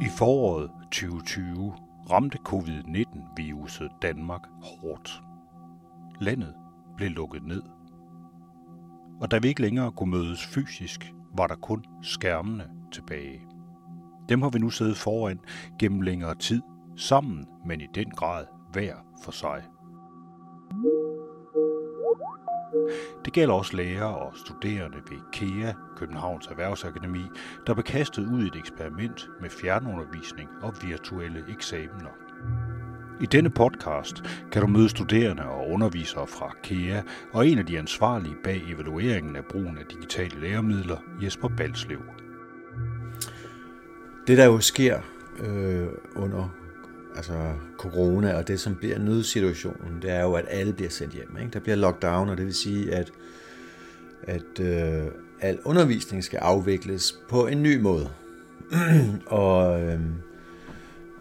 I foråret 2020 ramte covid-19-viruset Danmark hårdt. Landet blev lukket ned. Og da vi ikke længere kunne mødes fysisk, var der kun skærmene tilbage. Dem har vi nu siddet foran gennem længere tid, sammen, men i den grad hver for sig. Det gælder også lærere og studerende ved KEA, Københavns Erhvervsakademi, der blev kastet ud i et eksperiment med fjernundervisning og virtuelle eksamener. I denne podcast kan du møde studerende og undervisere fra KEA og en af de ansvarlige bag evalueringen af brugen af digitale læremidler, Jesper Balslev. Det der jo sker øh, under altså corona og det, som bliver nødsituationen, det er jo, at alle bliver sendt hjem. Ikke? Der bliver lockdown, og det vil sige, at, at øh, al undervisning skal afvikles på en ny måde. og øh,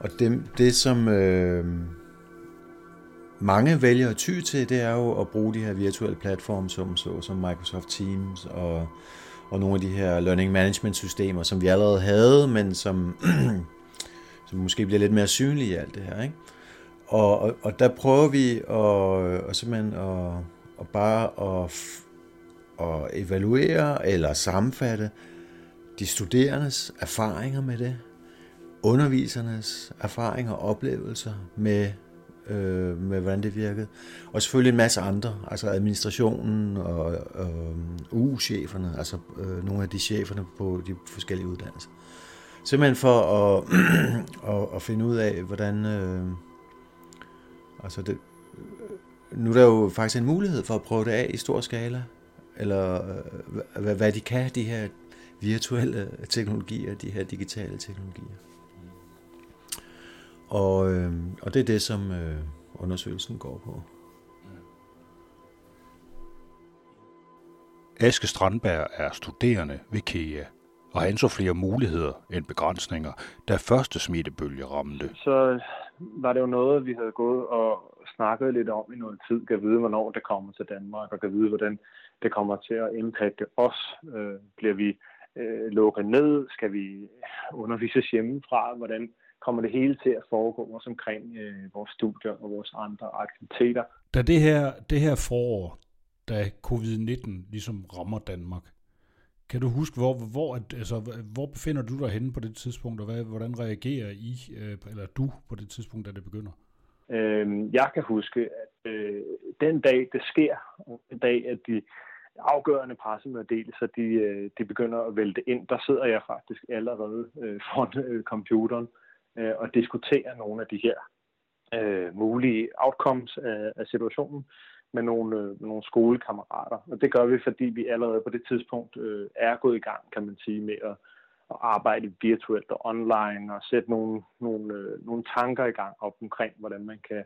og det, det som øh, mange vælger at ty til, det er jo at bruge de her virtuelle platforme, som, så, som Microsoft Teams og, og nogle af de her learning management systemer, som vi allerede havde, men som som måske bliver lidt mere synlige i alt det her. Ikke? Og, og, og der prøver vi at, og simpelthen at, at bare at, at evaluere eller sammenfatte de studerendes erfaringer med det, undervisernes erfaringer og oplevelser med, øh, med hvordan det virkede, og selvfølgelig en masse andre, altså administrationen og, og øh, U-cheferne, altså øh, nogle af de cheferne på de forskellige uddannelser. Simpelthen for at, at, at finde ud af, hvordan... Øh, altså det, nu er der jo faktisk en mulighed for at prøve det af i stor skala, eller øh, hvad, hvad de kan, de her virtuelle teknologier, de her digitale teknologier. Og, øh, og det er det, som øh, undersøgelsen går på. Aske Strandberg er studerende ved KEA og han så flere muligheder end begrænsninger, da første smittebølge ramte. Så var det jo noget, vi havde gået og snakket lidt om i noget tid, kan vide, hvornår det kommer til Danmark, og kan vide, hvordan det kommer til at impacte os. Øh, bliver vi øh, lukket ned? Skal vi undervises hjemmefra? Hvordan kommer det hele til at foregå også omkring øh, vores studier og vores andre aktiviteter? Da det her, det her forår, da covid-19 ligesom rammer Danmark, kan du huske, hvor, hvor, altså, hvor befinder du dig henne på det tidspunkt, og hvad, hvordan reagerer I, øh, eller du på det tidspunkt, da det begynder? Øhm, jeg kan huske, at øh, den dag, det sker, den dag, at de afgørende pressemeddelelser, de, øh, de begynder at vælte ind, der sidder jeg faktisk allerede øh, foran øh, computeren øh, og diskuterer nogle af de her øh, mulige outcomes af, af situationen med nogle, øh, nogle skolekammerater. Og det gør vi, fordi vi allerede på det tidspunkt øh, er gået i gang, kan man sige, med at, at arbejde virtuelt og online og sætte nogle, nogle, øh, nogle tanker i gang op omkring, hvordan man kan,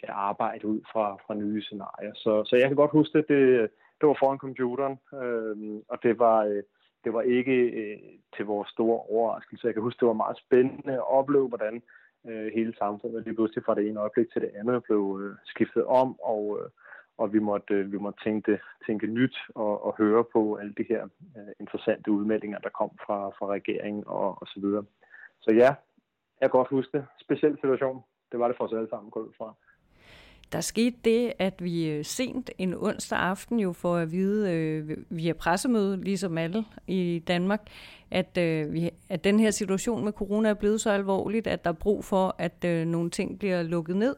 kan arbejde ud fra, fra nye scenarier. Så, så jeg kan godt huske, at det, det var foran computeren, øh, og det var, øh, det var ikke øh, til vores store overraskelse. Jeg kan huske, det var meget spændende at opleve, hvordan øh, hele samfundet lige pludselig fra det ene øjeblik til det andet blev øh, skiftet om, og øh, og vi måtte, øh, vi måtte tænke, tænke nyt og, og høre på alle de her uh, interessante udmeldinger, der kom fra, fra regeringen og, og så videre. Så ja, jeg kan godt huske det. Speciel situation. Det var det for os alle sammen gået fra. Der skete det, at vi øh, sent en onsdag aften jo får at vide øh, via pressemøde, ligesom alle i Danmark, at, øh, vi, at den her situation med corona er blevet så alvorligt, at der er brug for, at øh, nogle ting bliver lukket ned.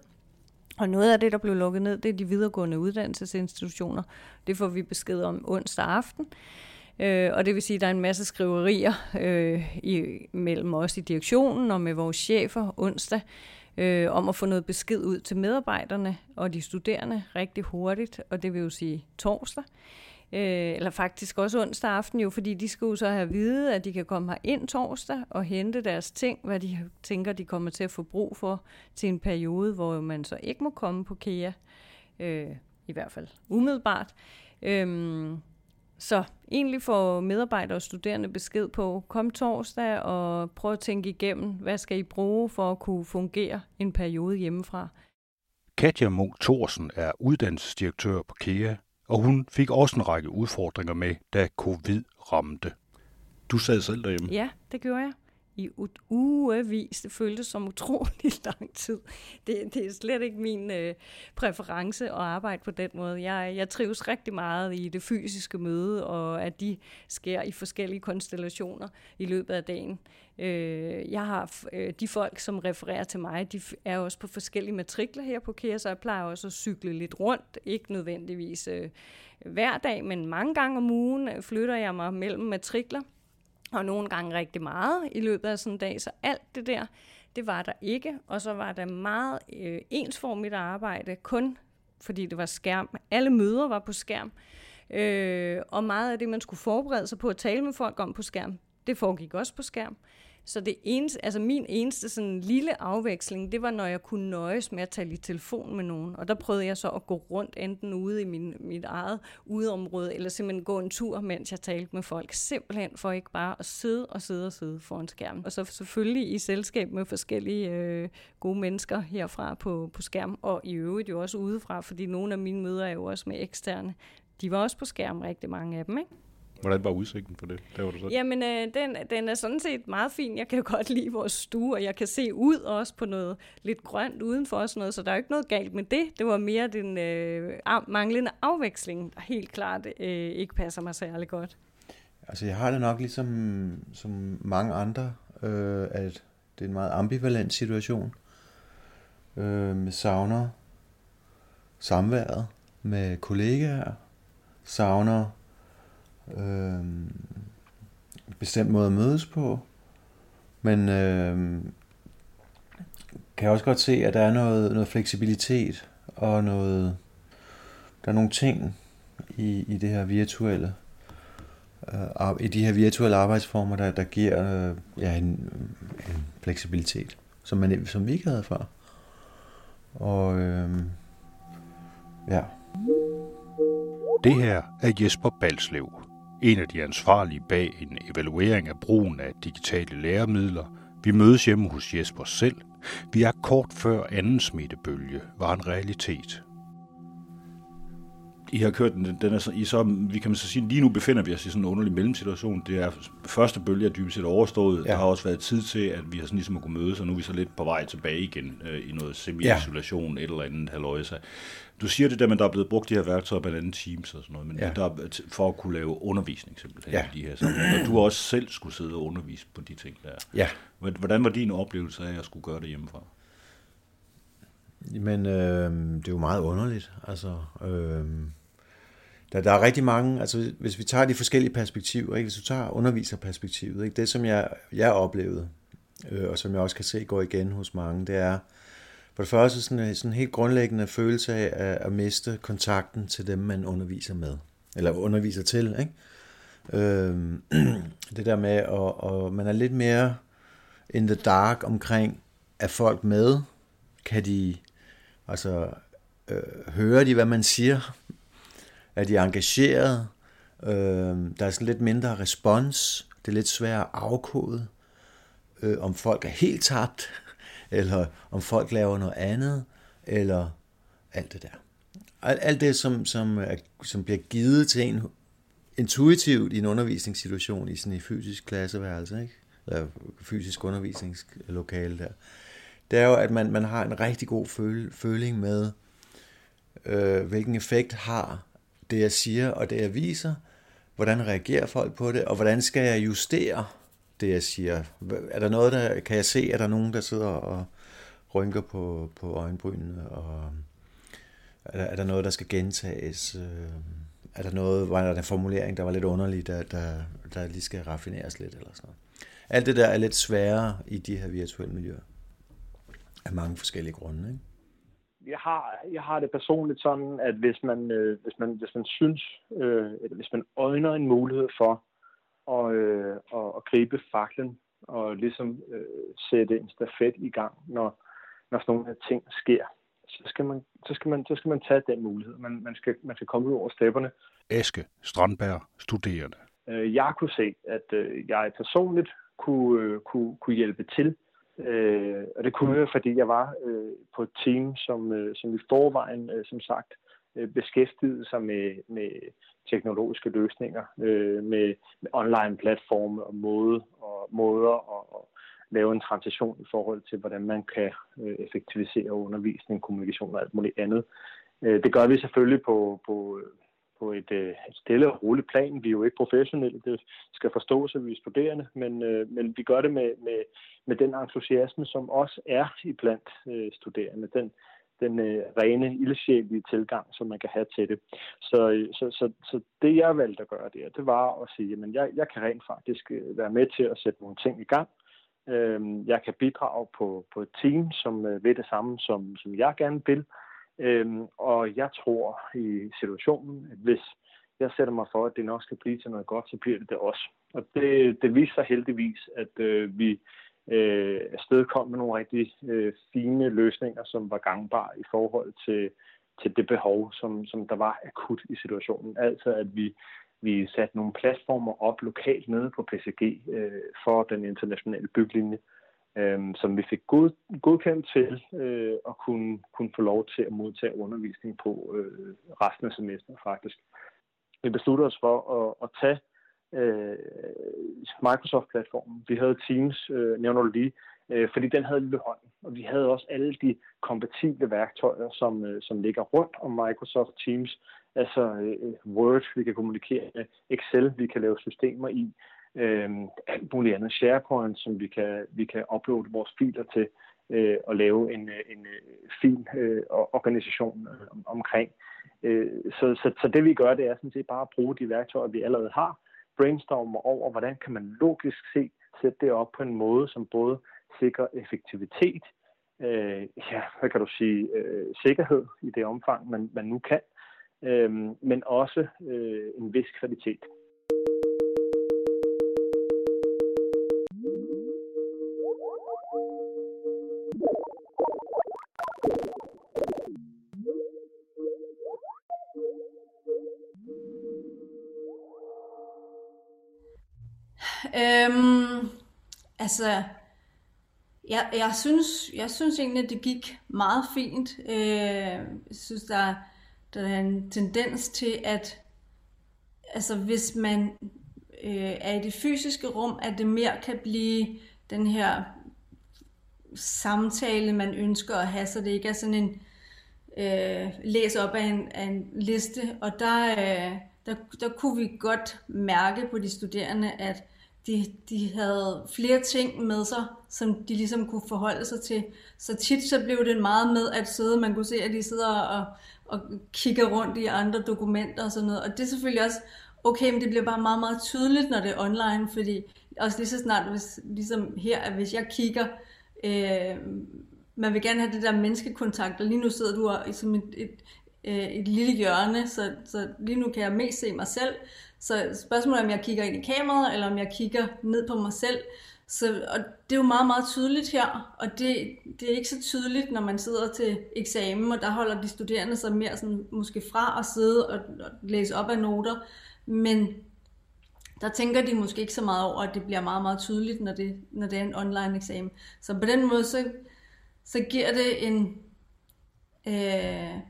Og noget af det, der blev lukket ned, det er de videregående uddannelsesinstitutioner. Det får vi besked om onsdag aften. Øh, og det vil sige, at der er en masse skriverier øh, i, mellem os i direktionen og med vores chefer onsdag, øh, om at få noget besked ud til medarbejderne og de studerende rigtig hurtigt, og det vil jo sige torsdag øh, eller faktisk også onsdag aften jo, fordi de skulle så have at vide, at de kan komme her ind torsdag og hente deres ting, hvad de tænker, de kommer til at få brug for til en periode, hvor man så ikke må komme på KEA, øh, i hvert fald umiddelbart. Øhm, så egentlig får medarbejdere og studerende besked på, kom torsdag og prøv at tænke igennem, hvad skal I bruge for at kunne fungere en periode hjemmefra. Katja Munk Thorsen er uddannelsesdirektør på KEA og hun fik også en række udfordringer med, da covid ramte. Du sad selv derhjemme? Ja, det gjorde jeg i ugevis. Det føltes som utrolig lang tid. Det, det er slet ikke min øh, præference at arbejde på den måde. Jeg, jeg trives rigtig meget i det fysiske møde, og at de sker i forskellige konstellationer i løbet af dagen. Øh, jeg har øh, de folk, som refererer til mig, de er også på forskellige matrikler her på KIA, så jeg plejer også at cykle lidt rundt. Ikke nødvendigvis øh, hver dag, men mange gange om ugen øh, flytter jeg mig mellem matrikler, og nogle gange rigtig meget i løbet af sådan en dag. Så alt det der, det var der ikke. Og så var der meget øh, ensformigt arbejde, kun fordi det var skærm. Alle møder var på skærm. Øh, og meget af det, man skulle forberede sig på at tale med folk om på skærm, det foregik også på skærm. Så det eneste, altså min eneste sådan lille afveksling, det var, når jeg kunne nøjes med at tale i telefon med nogen. Og der prøvede jeg så at gå rundt, enten ude i min, mit eget udeområde, eller simpelthen gå en tur, mens jeg talte med folk. Simpelthen for ikke bare at sidde og sidde og sidde foran skærmen. Og så selvfølgelig i selskab med forskellige øh, gode mennesker herfra på, på skærm, og i øvrigt jo også udefra, fordi nogle af mine møder er jo også med eksterne. De var også på skærm, rigtig mange af dem, ikke? Hvordan var udsigten på det? Der var du så. Jamen, øh, den, den er sådan set meget fin. Jeg kan jo godt lide vores stue, og jeg kan se ud også på noget lidt grønt udenfor og sådan noget, så der er jo ikke noget galt med det. Det var mere den øh, manglende afveksling, der helt klart øh, ikke passer mig særlig godt. Altså, jeg har det nok ligesom som mange andre, øh, at det er en meget ambivalent situation. Øh, med savner samværet med kollegaer, savner øh, bestemt måde at mødes på, men øh, kan også godt se, at der er noget, noget fleksibilitet og noget, der er nogle ting i, i det her virtuelle, øh, i de her virtuelle arbejdsformer, der, der giver øh, ja, en, en fleksibilitet, som, man, som vi ikke havde før. Og øh, ja. Det her er Jesper Balslev, en af de ansvarlige bag en evaluering af brugen af digitale læremidler. Vi mødes hjemme hos Jesper selv. Vi er kort før anden smittebølge var en realitet. I har kørt den, den er så, I så, vi kan så sige, lige nu befinder vi os i sådan en underlig mellemsituation. Det er første bølge er dybest set overstået. Ja. Der har også været tid til, at vi har sådan ligesom at kunne mødes, og nu er vi så lidt på vej tilbage igen øh, i noget semi-isolation, ja. et eller andet halvøjse. Du siger det der, men der er blevet brugt de her værktøjer, blandt andet Teams og sådan noget, men ja. der er for at kunne lave undervisning simpelthen ja. i de her sammenhænge. Og du også selv skulle sidde og undervise på de ting der. Ja. Hvordan var din oplevelse af at skulle gøre det hjemmefra? Men øh, det er jo meget underligt. Altså, øh, der, der er rigtig mange, altså hvis vi tager de forskellige perspektiver, ikke? hvis du tager underviserperspektivet, ikke? det som jeg, jeg oplevede, øh, og som jeg også kan se går igen hos mange, det er for det første sådan en sådan helt grundlæggende følelse af at, at miste kontakten til dem, man underviser med, eller underviser til. Ikke? Øh, det der med, at, at man er lidt mere in the dark omkring, er folk med? Kan de, altså, øh, høre de, hvad man siger? Er de engageret? Øh, der er sådan lidt mindre respons. Det er lidt svært at afkode, øh, om folk er helt tabt, eller om folk laver noget andet, eller alt det der. Alt det, som, som, er, som bliver givet til en intuitivt i en undervisningssituation i sådan en fysisk klasseværelse, ikke? eller fysisk undervisningslokale der, det er jo, at man, man har en rigtig god føl, føling med, øh, hvilken effekt har det, jeg siger og det, jeg viser, hvordan reagerer folk på det, og hvordan skal jeg justere det, jeg siger. Er der noget, der kan jeg se, at der nogen, der sidder og rynker på, på øjenbrynene, og er der, er der noget, der skal gentages? Øh, er der noget, var der en formulering, der var lidt underlig, der, der, der lige skal raffineres lidt, eller sådan noget. Alt det der er lidt sværere i de her virtuelle miljøer. Af mange forskellige grunde, ikke? Jeg har, jeg har det personligt sådan, at hvis man, øh, hvis man, hvis man synes, øh, eller hvis man øjner en mulighed for at, øh, at, at gribe faklen og ligesom øh, sætte en stafet i gang, når, når sådan nogle ting sker, så skal man, så skal man, så skal man tage den mulighed. Man, man, skal, man skal komme ud over stepperne. Eske Strandberg, studerende. Øh, jeg kunne se, at øh, jeg personligt kunne, øh, kunne, kunne hjælpe til Øh, og det kunne jeg, fordi jeg var øh, på et team, som, øh, som i forvejen, øh, som sagt, øh, beskæftigede sig med, med teknologiske løsninger, øh, med, med online platforme og måde og måder og, og, lave en transition i forhold til, hvordan man kan øh, effektivisere undervisning, kommunikation og alt muligt andet. Øh, det gør vi selvfølgelig på, på, på et, øh, et stille og roligt plan. Vi er jo ikke professionelle, det skal forstås, at vi er studerende, men, øh, men vi gør det med, med, med den entusiasme, som også er i blandt øh, studerende. Den, den øh, rene, ildsjælige tilgang, som man kan have til det. Så, øh, så, så, så det, jeg valgte at gøre der, det var at sige, at jeg, jeg kan rent faktisk øh, være med til at sætte nogle ting i gang. Øh, jeg kan bidrage på, på et team, som øh, ved det samme, som, som jeg gerne vil. Øh, Øhm, og jeg tror i situationen, at hvis jeg sætter mig for, at det nok skal blive til noget godt, så bliver det det også. Og det, det viser sig heldigvis, at øh, vi øh, afsted kom med nogle rigtig øh, fine løsninger, som var gangbare i forhold til, til det behov, som, som der var akut i situationen. Altså at vi, vi satte nogle platformer op lokalt nede på PCG øh, for den internationale byglinje, øh, øh, som vi fik god, godkendt til øh, at kunne, kunne få lov til at modtage undervisning på øh, resten af semesteret faktisk. Vi besluttede os for at, at tage øh, Microsoft-platformen. Vi havde Teams, øh, nævner du lige, øh, fordi den havde lille hånd. Og vi havde også alle de kompatible værktøjer, som, øh, som ligger rundt om Microsoft Teams. Altså øh, øh Word, vi kan kommunikere med, Excel, vi kan lave systemer i, øh, alt muligt andet. SharePoint, som vi kan, vi kan uploade vores filer til øh, og lave en, øh, en øh, fin øh, organisation øh, omkring. Øh, så, så, så det vi gør, det er sådan set bare at bruge de værktøjer, vi allerede har, brainstorme over, hvordan kan man logisk se sætte det op på en måde, som både sikrer effektivitet, øh, ja, hvad kan du sige, øh, sikkerhed i det omfang, man, man nu kan, øh, men også øh, en vis kvalitet. Øhm, altså, jeg, jeg, synes, jeg synes egentlig, at det gik meget fint. Øh, jeg synes, der, der er en tendens til, at altså, hvis man øh, er i det fysiske rum, at det mere kan blive den her samtale, man ønsker at have, så det ikke er sådan en øh, læs op af en, af en liste. Og der, øh, der, der kunne vi godt mærke på de studerende, at de, de havde flere ting med sig, som de ligesom kunne forholde sig til. Så tit så blev det meget med at sidde, man kunne se, at de sidder og, og kigger rundt i andre dokumenter og sådan noget. Og det er selvfølgelig også okay, men det bliver bare meget, meget tydeligt, når det er online, fordi også lige så snart, hvis, ligesom her, at hvis jeg kigger, øh, man vil gerne have det der menneskekontakt, og lige nu sidder du i som et, et, et, et lille hjørne, så, så lige nu kan jeg mest se mig selv, så spørgsmålet er, om jeg kigger ind i kameraet, eller om jeg kigger ned på mig selv. Så, og det er jo meget, meget tydeligt her, og det, det er ikke så tydeligt, når man sidder til eksamen, og der holder de studerende sig mere sådan, måske fra at sidde og, og læse op af noter, men der tænker de måske ikke så meget over, at det bliver meget, meget tydeligt, når det, når det er en online eksamen. Så på den måde, så, så giver det en... Øh,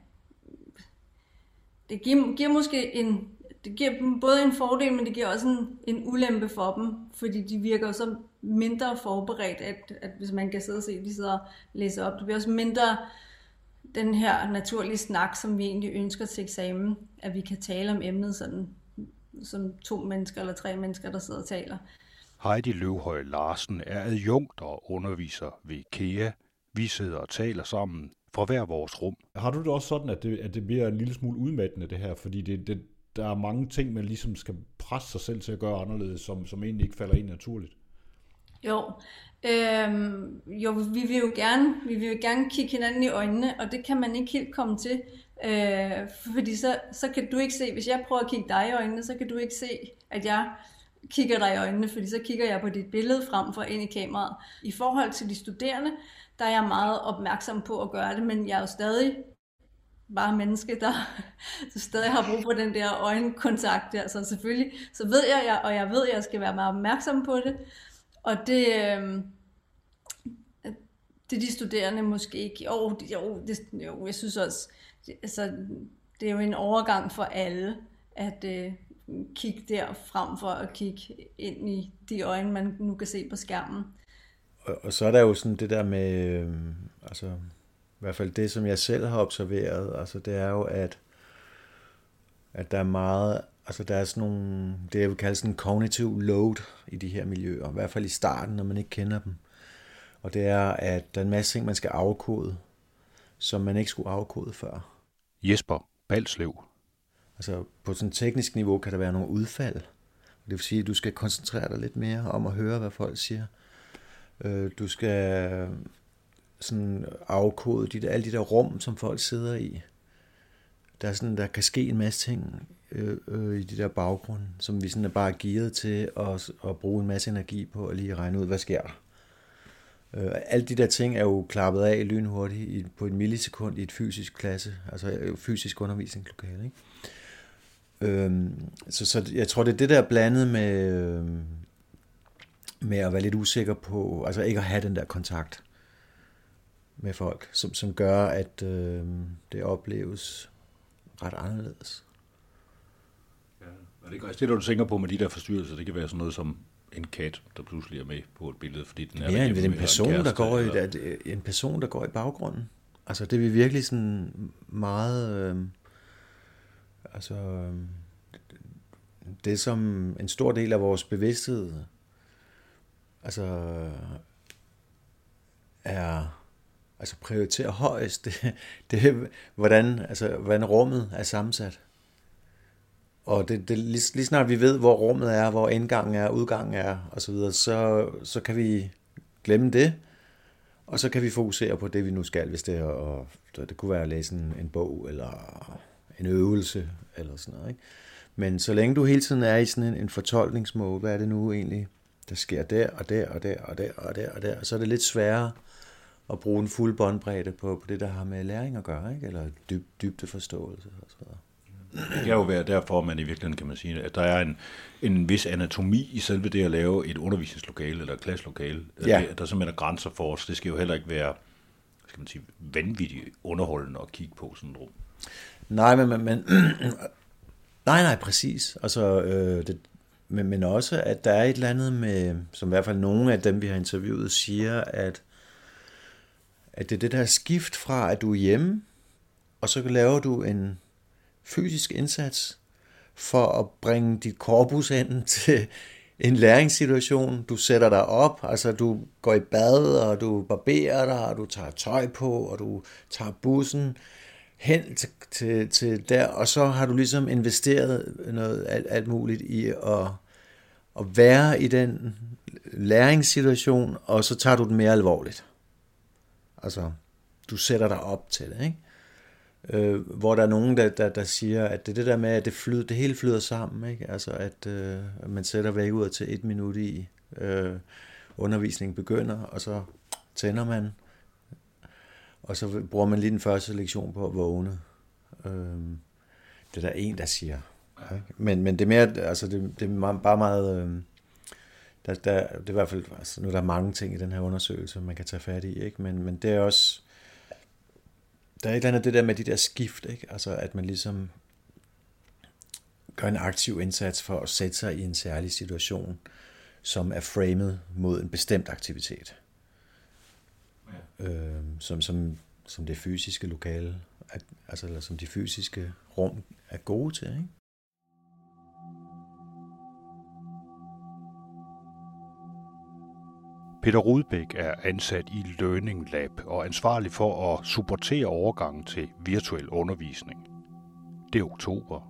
det giver, giver måske en, det giver dem både en fordel, men det giver også en, en ulempe for dem, fordi de virker så mindre forberedt, at, at hvis man kan sidde og se, at de sidder og læser op. Det bliver også mindre den her naturlige snak, som vi egentlig ønsker til eksamen, at vi kan tale om emnet sådan, som to mennesker eller tre mennesker, der sidder og taler. Heidi Løvhøj Larsen er adjunkt og underviser ved KEA. Vi sidder og taler sammen fra hver vores rum. Har du det også sådan, at det, at det bliver en lille smule udmattende det her? Fordi det, det, der er mange ting, man ligesom skal presse sig selv til at gøre anderledes, som, som egentlig ikke falder ind naturligt. Jo, øhm, jo vi vil jo gerne, vi vil jo gerne kigge hinanden i øjnene, og det kan man ikke helt komme til, øh, fordi så, så kan du ikke se, hvis jeg prøver at kigge dig i øjnene, så kan du ikke se, at jeg kigger dig i øjnene, fordi så kigger jeg på dit billede frem for ind i kameraet. I forhold til de studerende, der er jeg meget opmærksom på at gøre det, men jeg er jo stadig bare menneske, der, der stadig har brug for den der øjenkontakt. der. Så selvfølgelig, så ved jeg, og jeg ved, at jeg skal være meget opmærksom på det. Og det, øh, det er de studerende måske ikke. Jo, jo, det, jo jeg synes også, det, altså, det er jo en overgang for alle, at øh, kigge der frem for at kigge ind i de øjne, man nu kan se på skærmen. og, og så er der jo sådan det der med, øh, altså i hvert fald det, som jeg selv har observeret, altså det er jo, at, at der er meget, altså der er sådan nogle, det jeg vil kalde sådan en cognitive load i de her miljøer, i hvert fald i starten, når man ikke kender dem. Og det er, at der er en masse ting, man skal afkode, som man ikke skulle afkode før. Jesper Balslev. Altså på sådan et teknisk niveau kan der være nogle udfald. Det vil sige, at du skal koncentrere dig lidt mere om at høre, hvad folk siger. Øh, du skal sådan afkode de der, alle de der rum, som folk sidder i. Der, er sådan, der kan ske en masse ting øh, øh, i de der baggrunde, som vi sådan er bare gearet til at, at bruge en masse energi på at lige regne ud, hvad sker der. Øh, alle de der ting er jo klappet af lynhurtigt i, på et millisekund i et fysisk klasse, altså øh, fysisk undervisningslokale. Ikke? Øh, så, så jeg tror, det er det der blandet med, øh, med at være lidt usikker på, altså ikke at have den der kontakt med folk, som, som gør, at øh, det opleves ret anderledes. Ja. Og det, det, du tænker på med de der forstyrrelser, det kan være sådan noget som en kat, der pludselig er med på et billede, fordi den er ja, en, en person, en kæreste, der går i, eller... en person, der går i baggrunden. Altså, det er virkelig sådan meget... Øh, altså, øh, det som en stor del af vores bevidsthed altså er altså prioritere højst, det, det hvordan, altså, hvordan rummet er sammensat. Og det, det, lige, lige snart vi ved, hvor rummet er, hvor indgangen er, udgangen er, og så videre, så, så kan vi glemme det, og så kan vi fokusere på det, vi nu skal, hvis det er, og det kunne være at læse en, en bog, eller en øvelse, eller sådan noget. Ikke? Men så længe du hele tiden er i sådan en, en fortolkningsmåde, hvad er det nu egentlig, der sker der, og der, og der, og der, og der, og der, så er det lidt sværere at bruge en fuld båndbredde på, på det, der har med læring at gøre, ikke? eller dyb, dybde forståelse og så videre. Det kan jo være derfor, man i virkeligheden kan man sige, at der er en, en vis anatomi i selve det at lave et undervisningslokale eller et klasselokale. Ja. Der, der simpelthen er grænser for os. Det skal jo heller ikke være skal man sige, vanvittigt underholdende at kigge på sådan et rum. Nej, men, men, men nej, nej, præcis. Altså, øh, det, men, men også, at der er et eller andet med, som i hvert fald nogle af dem, vi har interviewet, siger, at, at det er det der skift fra, at du er hjemme, og så laver du en fysisk indsats for at bringe dit korpus ind til en læringssituation. Du sætter dig op, altså du går i bad, og du barberer dig, og du tager tøj på, og du tager bussen hen til, til, til der, og så har du ligesom investeret noget alt, alt muligt i at, at være i den læringssituation, og så tager du den mere alvorligt. Altså, du sætter dig op til det, ikke? Øh, hvor der er nogen, der, der, der siger, at det er det der med, at det, flyder, det hele flyder sammen. Ikke? Altså, at øh, man sætter væk ud til et minut i, øh, undervisningen begynder, og så tænder man, og så bruger man lige den første lektion på at vågne. Øh, det er der en, der siger. Ikke? Men, men det er mere, altså det, det er bare meget... Øh, der, der, det er i hvert fald, altså, nu er der mange ting i den her undersøgelse, man kan tage fat i, ikke? Men, men det er også, der er et eller andet det der med de der skift, ikke? Altså at man ligesom gør en aktiv indsats for at sætte sig i en særlig situation, som er framed mod en bestemt aktivitet. Ja. Øh, som, som, som det fysiske lokale, altså eller som de fysiske rum er gode til, ikke? Peter Rudbæk er ansat i Learning Lab og ansvarlig for at supportere overgangen til virtuel undervisning. Det er oktober.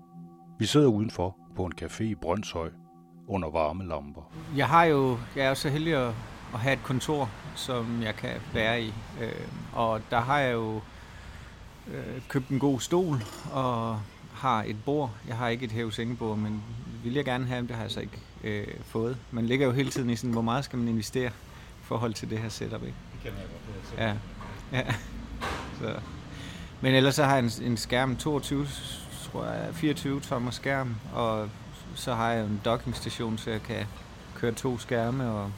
Vi sidder udenfor på en café i Brøndshøj under varme lamper. Jeg har jo, jeg er jo så heldig at, at have et kontor, som jeg kan være i. Øh, og der har jeg jo øh, købt en god stol og har et bord. Jeg har ikke et hævesengebord, men vil jeg gerne have, det har jeg så ikke øh, fået. Man ligger jo hele tiden i sådan, hvor meget skal man investere forhold til det her setup, ikke? Det kender jeg godt, det Ja. ja. Så. Men ellers så har jeg en, en skærm, 22, tror jeg, 24 tommer skærm, og så har jeg en dockingstation, så jeg kan køre to skærme, og,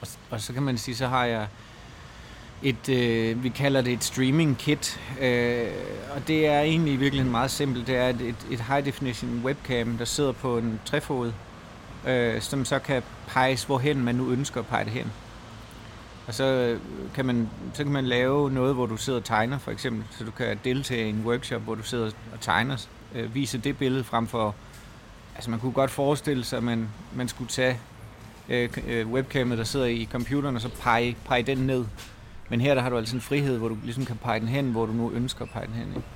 og, og så kan man sige, så har jeg et, øh, vi kalder det et streaming kit, øh, og det er egentlig virkelig meget simpelt. Det er et, et, et high definition webcam, der sidder på en trefod, øh, som så kan peges, hvorhen man nu ønsker at pege det hen. Og så øh, kan, man, så kan man lave noget, hvor du sidder og tegner, for eksempel. Så du kan deltage i en workshop, hvor du sidder og tegner, øh, vise det billede frem for... Altså man kunne godt forestille sig, at man, man skulle tage øh, øh webcamet, der sidder i computeren, og så pege, pege den ned. Men her der har du altså en frihed, hvor du ligesom kan pege den hen, hvor du nu ønsker at pege den hen. Ikke?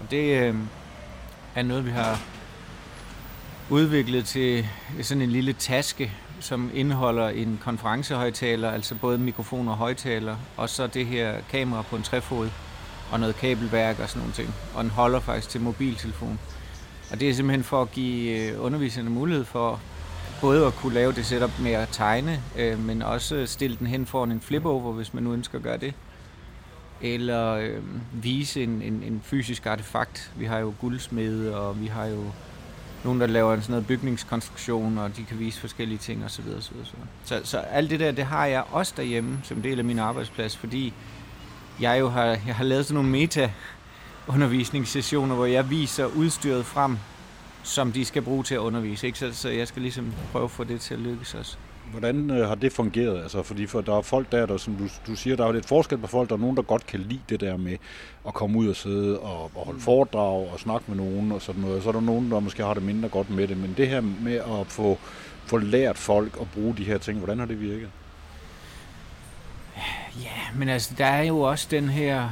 Og det øh, er noget, vi har udviklet til sådan en lille taske, som indeholder en konferencehøjtaler, altså både mikrofon og højtaler, og så det her kamera på en trefod, og noget kabelværk og sådan nogle ting. Og den holder faktisk til mobiltelefon. Og det er simpelthen for at give øh, underviserne mulighed for både at kunne lave det setup med at tegne, øh, men også stille den hen foran en flipover, hvis man nu ønsker at gøre det. Eller øh, vise en, en, en fysisk artefakt. Vi har jo guldsmede, og vi har jo nogen, der laver sådan noget bygningskonstruktion, og de kan vise forskellige ting osv. Så, så, så, så alt det der, det har jeg også derhjemme som del af min arbejdsplads, fordi jeg jo har, jeg har lavet sådan nogle meta undervisningssessioner, hvor jeg viser udstyret frem, som de skal bruge til at undervise. Ikke? Så, så jeg skal ligesom prøve at få det til at lykkes også. Hvordan øh, har det fungeret? Altså, fordi for der er folk der, der som du, du siger, der er lidt forskel på folk. Der er nogen, der godt kan lide det der med at komme ud og sidde og, og holde foredrag og snakke med nogen og sådan noget. Så er der nogen, der måske har det mindre godt med det. Men det her med at få, få lært folk at bruge de her ting, hvordan har det virket? Ja, men altså, der er jo også den her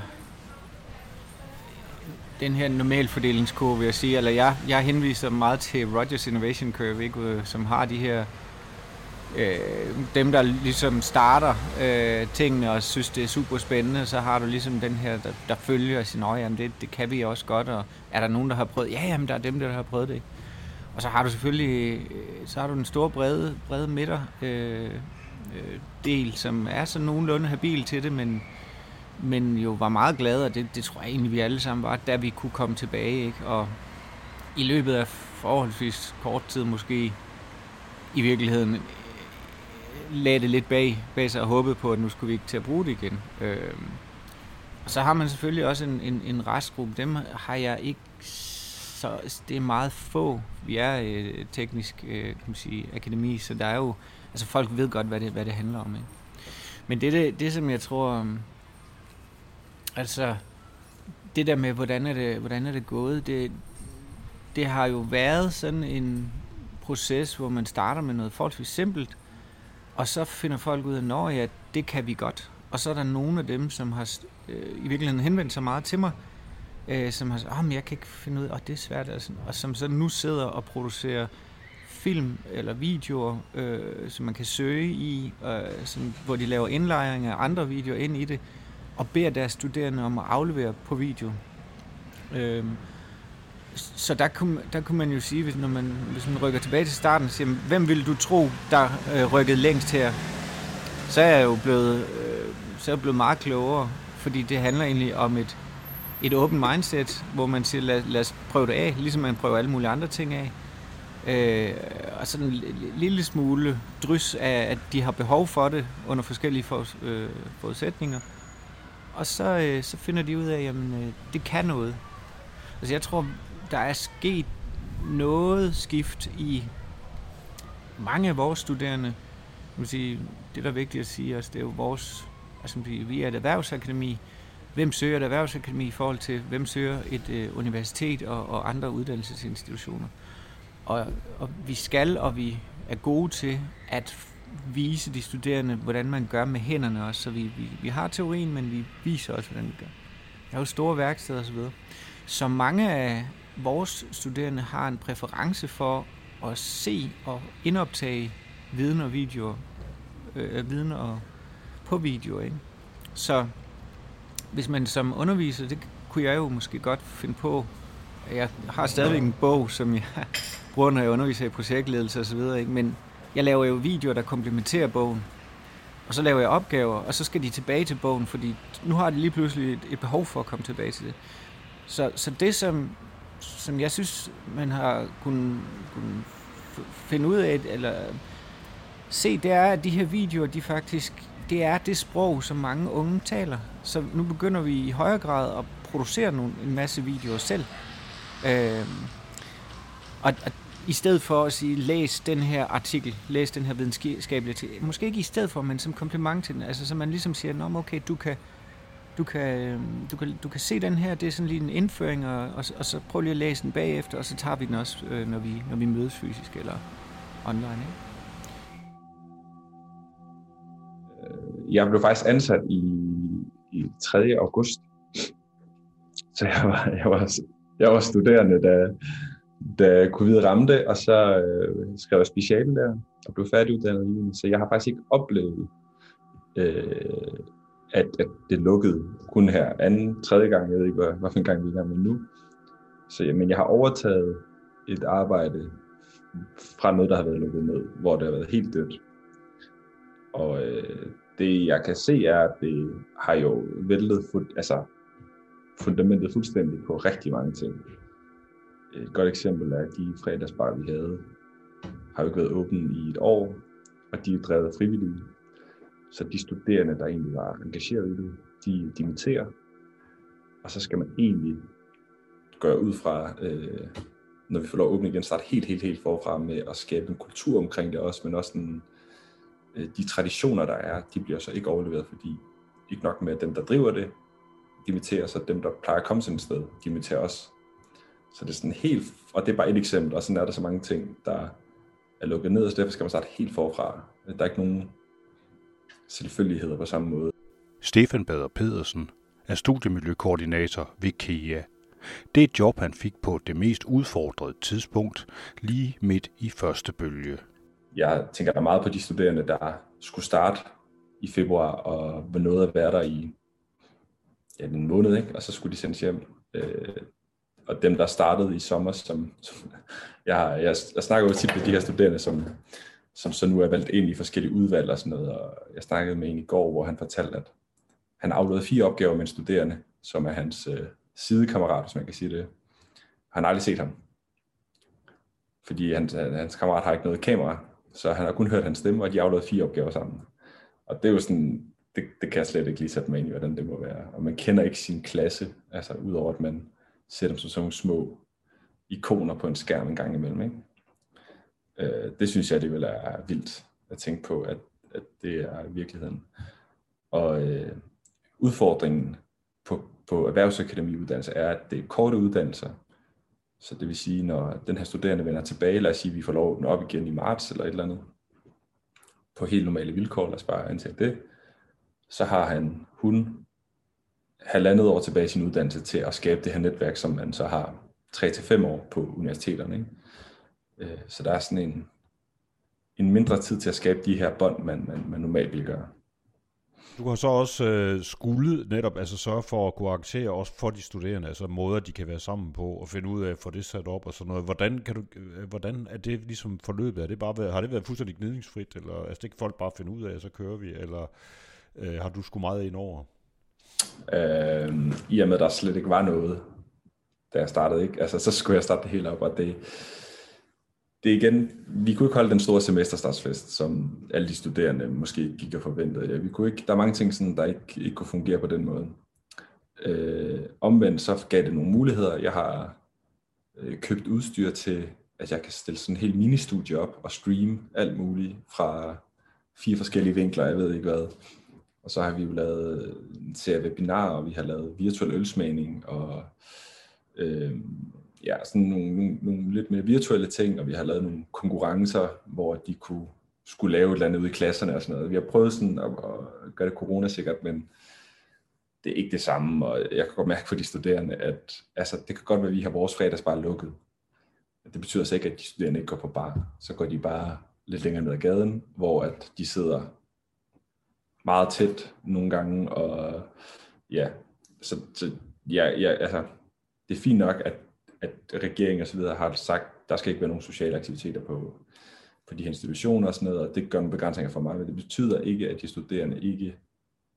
den her normalfordelingskurve, vil jeg sige. Eller jeg, jeg henviser meget til Rogers Innovation Curve, ikke? som har de her øh, dem, der ligesom starter øh, tingene og synes, det er super spændende, så har du ligesom den her, der, der følger og siger, jamen det, det kan vi også godt, og er der nogen, der har prøvet? Ja, jamen der er dem, der har prøvet det. Og så har du selvfølgelig, øh, så har du den store brede, brede midter øh, øh, del, som er så nogenlunde habil til det, men, men jo var meget glade, og det, det tror jeg egentlig, vi alle sammen var, da vi kunne komme tilbage. Ikke? Og i løbet af forholdsvis kort tid måske, i virkeligheden lagde det lidt bag, bag sig og håbede på, at nu skulle vi ikke til at bruge det igen. Øh, så har man selvfølgelig også en, en, en restgruppe. Dem har jeg ikke så det er meget få. Vi er øh, teknisk øh, kan man sige, akademi, så der er jo, altså folk ved godt, hvad det, hvad det handler om. Ikke? Men det, det, det, som jeg tror, um, altså det der med, hvordan er det, hvordan er det gået, det, det har jo været sådan en proces, hvor man starter med noget forholdsvis simpelt, og så finder folk ud af, at ja, det kan vi godt. Og så er der nogle af dem, som har øh, i virkeligheden henvendt sig meget til mig, øh, som har sagt, oh, men jeg kan ikke finde ud af, at det er svært. Altså, og som så nu sidder og producerer film eller videoer, øh, som man kan søge i, øh, som, hvor de laver indlejring af andre videoer ind i det, og beder deres studerende om at aflevere på video. Øh, så der kunne, der kunne man jo sige, hvis, når man, hvis man rykker tilbage til starten, siger, hvem vil du tro, der øh, rykkede længst her? Så er jeg jo blevet, øh, så er jeg blevet meget klogere, fordi det handler egentlig om et, et åbent mindset, hvor man siger, lad, lad os prøve det af, ligesom man prøver alle mulige andre ting af. Øh, og sådan en lille smule drys af, at de har behov for det under forskellige for, øh, forudsætninger. Og så, øh, så finder de ud af, at øh, det kan noget. Altså jeg tror, der er sket noget skift i mange af vores studerende. Jeg sige, det, der er vigtigt at sige, altså, det er jo vores, altså, vi er et erhvervsakademi. Hvem søger et erhvervsakademi i forhold til, hvem søger et øh, universitet og, og andre uddannelsesinstitutioner? Og, og vi skal, og vi er gode til at vise de studerende, hvordan man gør med hænderne også. Så vi, vi, vi har teorien, men vi viser også, hvordan vi gør. Der er jo store værksteder osv. Så, så mange af, vores studerende har en præference for at se og indoptage viden og videoer, øh, viden og på video, ikke? Så hvis man som underviser, det kunne jeg jo måske godt finde på, jeg har stadigvæk en bog, som jeg bruger, når jeg underviser i projektledelse osv., ikke? men jeg laver jo videoer, der komplementerer bogen. Og så laver jeg opgaver, og så skal de tilbage til bogen, fordi nu har de lige pludselig et, et behov for at komme tilbage til det. Så, så det, som som jeg synes, man har kunnet, kunnet finde ud af, eller se, det er, at de her videoer, de faktisk, det er det sprog, som mange unge taler. Så nu begynder vi i højere grad at producere nogle, en masse videoer selv. Øh, og, og i stedet for at sige, læs den her artikel, læs den her videnskabelige artikel, måske ikke i stedet for, men som kompliment til den, altså så man ligesom siger, Nå, okay, du kan, du kan, øhm, du kan, du kan se den her, det er sådan lige en indføring, og, og, og så prøv lige at læse den bagefter, og så tager vi den også, øh, når, vi, når vi mødes fysisk eller online. Ikke? Jeg blev faktisk ansat i, i 3. august, så jeg var, jeg var, jeg var studerende, da, da covid ramte, og så øh, skrev jeg speciale der, og blev færdiguddannet i juni, så jeg har faktisk ikke oplevet øh, at, at det lukkede kun her anden, tredje gang, jeg ved ikke, hvad, hvad for en gang vi er i gang med nu. Så men jeg har overtaget et arbejde fra noget, der har været lukket ned, hvor det har været helt dødt. Og øh, det jeg kan se er, at det har jo væltet fund, altså, fundamentet fuldstændig på rigtig mange ting. Et godt eksempel er, at de fredagsbar, vi havde, har jo ikke været åbent i et år, og de er drevet frivillige. Så de studerende, der egentlig var engageret i det, de dimitterer. Og så skal man egentlig gøre ud fra, øh, når vi får lov at åbne igen, starte helt, helt, helt forfra med at skabe en kultur omkring det også, men også den, øh, de traditioner, der er, de bliver så ikke overleveret, fordi ikke nok med, at dem, der driver det, dimitterer, så dem, der plejer at komme til et sted, dimitterer også. Så det er sådan helt, og det er bare et eksempel, og sådan er der så mange ting, der er lukket ned, så derfor skal man starte helt forfra. Der er ikke nogen selvfølgeligheder på samme måde. Stefan Bader Pedersen er studiemiljøkoordinator ved KEA. Det er et job, han fik på det mest udfordrede tidspunkt, lige midt i første bølge. Jeg tænker meget på de studerende, der skulle starte i februar og var nået at være der i ja, en måned, ikke? og så skulle de sendes hjem. Øh, og dem, der startede i sommer, som, som jeg, jeg, jeg snakker jo tit med de her studerende, som som så nu er valgt ind i forskellige udvalg og sådan noget. Og jeg snakkede med en i går, hvor han fortalte, at han aflevede fire opgaver med en studerende, som er hans øh, sidekammerat, hvis man kan sige det. Han har aldrig set ham. Fordi hans, hans kammerat har ikke noget kamera, så han har kun hørt hans stemme, og de aflevede fire opgaver sammen. Og det er jo sådan, det, det kan jeg slet ikke lige sætte mig ind i, hvordan det må være. Og man kender ikke sin klasse, altså udover at man ser dem som sådan nogle små ikoner på en skærm en gang imellem. Ikke? Øh, det synes jeg det vil er vildt at tænke på, at, at det er virkeligheden. Og øh, udfordringen på, på erhvervsakademiuddannelse er, at det er korte uddannelser. Så det vil sige, når den her studerende vender tilbage, lad os sige, at vi får lov den op igen i marts eller et eller andet, på helt normale vilkår, lad os bare antage det, så har han, hun, halvandet år tilbage i sin uddannelse til at skabe det her netværk, som man så har 3-5 år på universiteterne. Ikke? Øh, så der er sådan en, en mindre tid til at skabe de her bånd, man, man, man normalt vil gøre. Du har så også øh, skulle netop altså sørge for at kunne arrangere også for de studerende, altså måder, de kan være sammen på, og finde ud af at få det sat op og sådan noget. Hvordan, kan du, øh, hvordan er det ligesom forløbet? Er det bare været, har det været fuldstændig gnidningsfrit, eller altså, det kan folk bare finde ud af, så kører vi, eller øh, har du sgu meget ind over? Øh, I og med, at der slet ikke var noget, da jeg startede, ikke? Altså, så skulle jeg starte det hele op, og det, det er igen, vi kunne ikke holde den store semesterstartsfest, som alle de studerende måske gik og forventede. Ja, vi kunne ikke, der er mange ting, sådan, der ikke, ikke kunne fungere på den måde. Øh, omvendt så gav det nogle muligheder. Jeg har øh, købt udstyr til, at jeg kan stille sådan en helt mini-studie op og streame alt muligt fra fire forskellige vinkler, jeg ved ikke hvad. Og så har vi jo lavet en serie webinarer, og vi har lavet virtuel ølsmagning, og øh, ja, sådan nogle, nogle, nogle lidt mere virtuelle ting, og vi har lavet nogle konkurrencer, hvor de kunne skulle lave et eller andet ude i klasserne og sådan noget. Vi har prøvet sådan at, at gøre det corona-sikkert, men det er ikke det samme, og jeg kan godt mærke for de studerende, at altså, det kan godt være, at vi har vores fredagsbar lukket. Det betyder så ikke, at de studerende ikke går på bar. Så går de bare lidt længere ned ad gaden, hvor at de sidder meget tæt nogle gange, og ja, så, så ja, ja, altså, det er fint nok, at at regeringen og så videre har sagt, der skal ikke være nogen sociale aktiviteter på, på de her institutioner og sådan noget, og det gør nogle begrænsninger for mig, men det betyder ikke, at de studerende ikke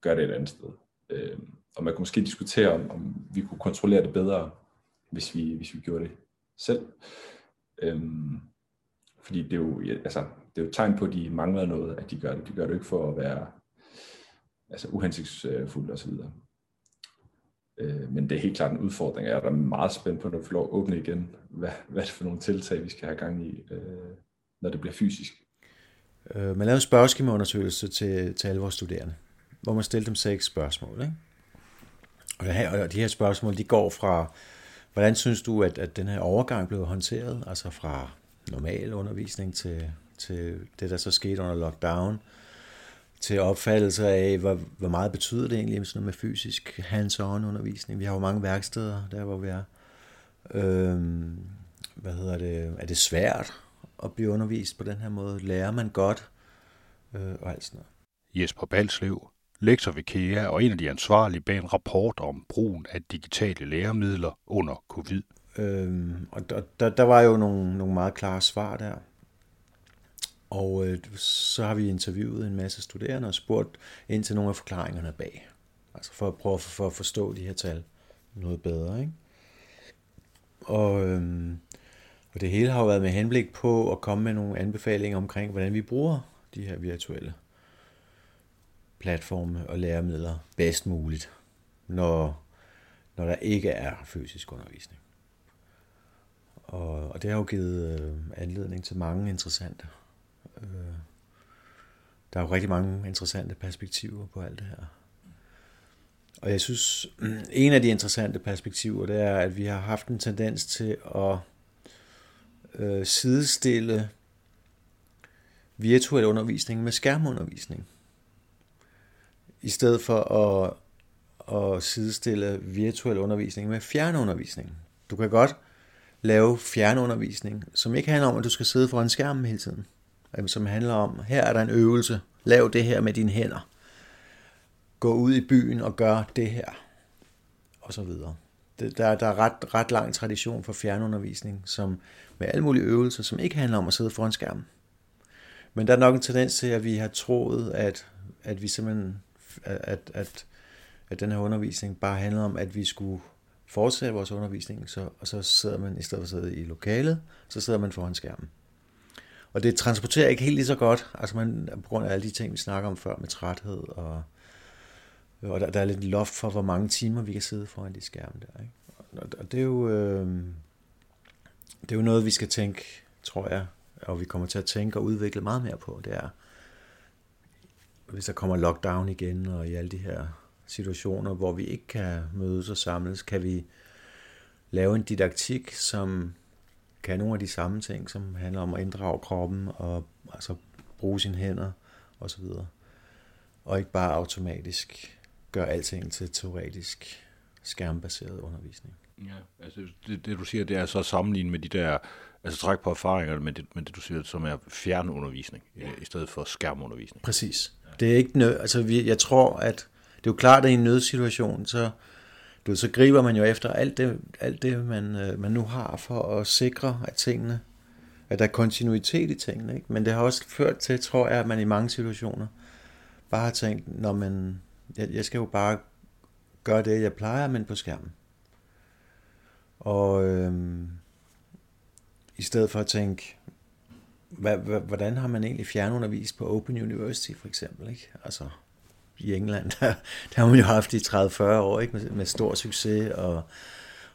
gør det et andet sted. Øh, og man kunne måske diskutere, om, om vi kunne kontrollere det bedre, hvis vi, hvis vi gjorde det selv. Øh, fordi det er jo, altså, det er jo et tegn på, at de mangler noget, at de gør det. De gør det ikke for at være altså, uhensigtsfulde osv. Øh, men det er helt klart en udfordring. Jeg er da meget spændt på, når vi får lov at åbne igen. Hvad, hvad er det for nogle tiltag, vi skal have gang i, øh, når det bliver fysisk? Øh, man lavede en spørgeskemaundersøgelse til, til alle vores studerende, hvor man stillede dem seks spørgsmål. Ikke? Og, her, og de her spørgsmål, de går fra, hvordan synes du, at, at den her overgang blev håndteret, altså fra normal undervisning til, til det, der så skete under lockdown, til opfattelse af, hvor, hvor meget betyder det egentlig sådan noget med fysisk hands-on undervisning. Vi har jo mange værksteder, der hvor vi er. Øhm, hvad hedder det? Er det svært at blive undervist på den her måde? Lærer man godt? Øh, og alt sådan noget. Jesper Balslev, lektor ved KEA og en af de ansvarlige bag en rapport om brugen af digitale læremidler under covid. Øhm, og der, der, der var jo nogle, nogle meget klare svar der. Og øh, så har vi interviewet en masse studerende og spurgt ind til nogle af forklaringerne bag. Altså for at prøve for at forstå de her tal noget bedre. Ikke? Og, øh, og det hele har jo været med henblik på at komme med nogle anbefalinger omkring, hvordan vi bruger de her virtuelle platforme og læremidler bedst muligt, når, når der ikke er fysisk undervisning. Og, og det har jo givet øh, anledning til mange interessante. Øh, der er jo rigtig mange interessante perspektiver på alt det her. Og jeg synes, en af de interessante perspektiver, det er, at vi har haft en tendens til at øh, sidestille virtuel undervisning med skærmundervisning. I stedet for at, at sidestille virtuel undervisning med fjernundervisning. Du kan godt lave fjernundervisning, som ikke handler om, at du skal sidde foran skærmen hele tiden. Som handler om, her er der en øvelse, lav det her med dine hænder. Gå ud i byen og gør det her. Og så videre. Der, der er ret, ret lang tradition for fjernundervisning, som med alle mulige øvelser, som ikke handler om at sidde foran skærmen. Men der er nok en tendens til, at vi har troet, at, at vi simpelthen, at, at, at den her undervisning bare handler om, at vi skulle fortsætte vores undervisning, så, og så sidder man, i stedet for at sidde i lokalet, så sidder man foran skærmen. Og det transporterer ikke helt lige så godt, altså man, på grund af alle de ting, vi snakker om før med træthed, og, og der, der er lidt loft for, hvor mange timer vi kan sidde foran de skærme der. Ikke? Og, og det er jo... Øh, det er jo noget, vi skal tænke, tror jeg, og vi kommer til at tænke og udvikle meget mere på. Det er, hvis der kommer lockdown igen, og i alle de her situationer, hvor vi ikke kan mødes og samles, kan vi lave en didaktik, som kan nogle af de samme ting, som handler om at inddrage kroppen og altså bruge sine hænder osv. Og ikke bare automatisk gøre alting til teoretisk skærmbaseret undervisning. Ja, altså det, det du siger, det er så sammenlignet med de der, altså træk på erfaringer med det, med det du siger, som er fjernundervisning, ja. i stedet for skærmundervisning. Præcis. Ja. Det er ikke nød, altså vi, jeg tror, at det er jo klart, at i en nødsituation, så, du, så griber man jo efter alt det, alt det man, øh, man nu har for at sikre, at tingene, at der er kontinuitet i tingene. Ikke? Men det har også ført til, tror jeg, at man i mange situationer bare har tænkt, når man, jeg, jeg skal jo bare gøre det, jeg plejer, men på skærmen. Og øhm, i stedet for at tænke, hvad, hvordan har man egentlig fjernundervist på Open University for eksempel? Ikke? Altså i England, der, der har man jo haft i 30-40 år ikke? Med, med stor succes og,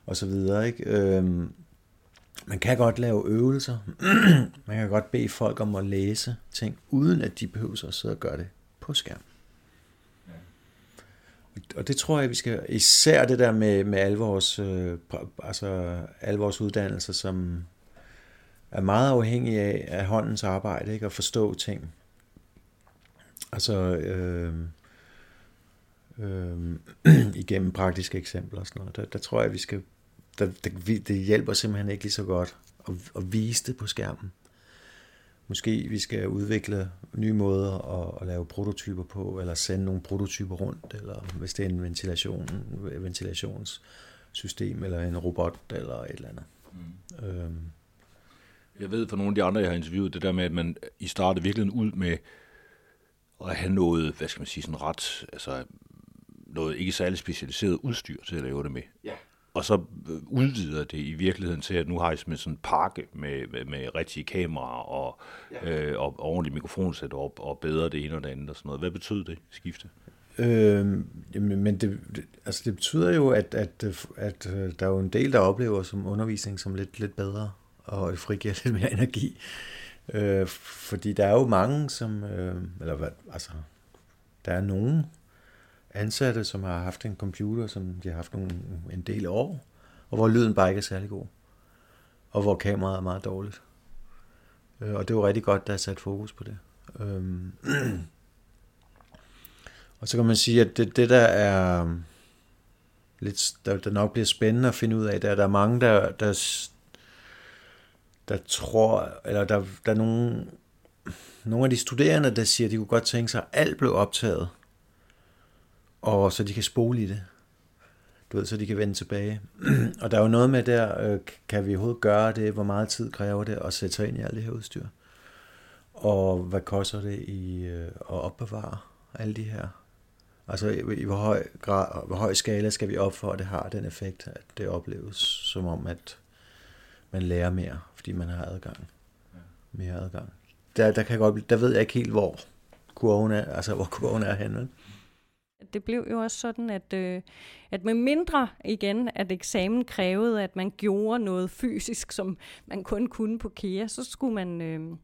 og så videre. Ikke? Øhm, man kan godt lave øvelser. man kan godt bede folk om at læse ting, uden at de behøver at sidde og gøre det på skærm. Og det tror jeg, vi skal, især det der med, med alle, vores, øh, altså, alle vores uddannelser, som er meget afhængige af, af håndens arbejde, ikke? at forstå ting. Altså øh, øh, igennem praktiske eksempler og sådan noget. Der, der tror jeg, vi skal, der, der, det hjælper simpelthen ikke lige så godt at, at vise det på skærmen måske vi skal udvikle nye måder at, at lave prototyper på, eller sende nogle prototyper rundt, eller hvis det er en ventilation, ventilationssystem, eller en robot, eller et eller andet. Mm. Øhm. Jeg ved fra nogle af de andre, jeg har interviewet, det der med, at man i startede virkelig ud med at have noget, hvad skal man sige, sådan ret, altså noget ikke særlig specialiseret udstyr til at lave det med. Ja og så øh, udvider det i virkeligheden til, at nu har I sådan en pakke med, med, med rigtige kameraer og, ja. øh, og, og ordentlig mikrofonsetup og bedre det ene og det andet og sådan noget. Hvad betyder det skifte? Øh, men det, altså det betyder jo, at, at, at øh, der er jo en del, der oplever som undervisning som lidt, lidt bedre, og det frigiver lidt mere energi. Øh, fordi der er jo mange, som, øh, eller hvad, altså, der er nogen ansatte, som har haft en computer, som de har haft nogle, en del år, og hvor lyden bare ikke er særlig god, og hvor kameraet er meget dårligt. Øh, og det var rigtig godt, der er sat fokus på det. Øh, Og så kan man sige, at det, det der er øhm, lidt, der, der nok bliver spændende at finde ud af, det er, at der er mange, der, der, der tror, eller der, der er nogle, nogle af de studerende, der siger, at de kunne godt tænke sig, at alt blev optaget, og så de kan spole i det. Du ved, så de kan vende tilbage. og der er jo noget med der, øh, kan vi overhovedet gøre det, hvor meget tid kræver det at sætte sig ind i alt det her udstyr? Og hvad koster det i øh, at opbevare alle de her Altså i, hvor høj, grad, hvor høj skala skal vi op for, at det har den effekt, at det opleves som om, at man lærer mere, fordi man har adgang. Mere adgang. Der, der, kan godt, der ved jeg ikke helt, hvor kurven er, altså hvor kurven er henne. Det blev jo også sådan, at, øh, at med mindre igen, at eksamen krævede, at man gjorde noget fysisk, som man kun kunne på KEA, så skulle man øh,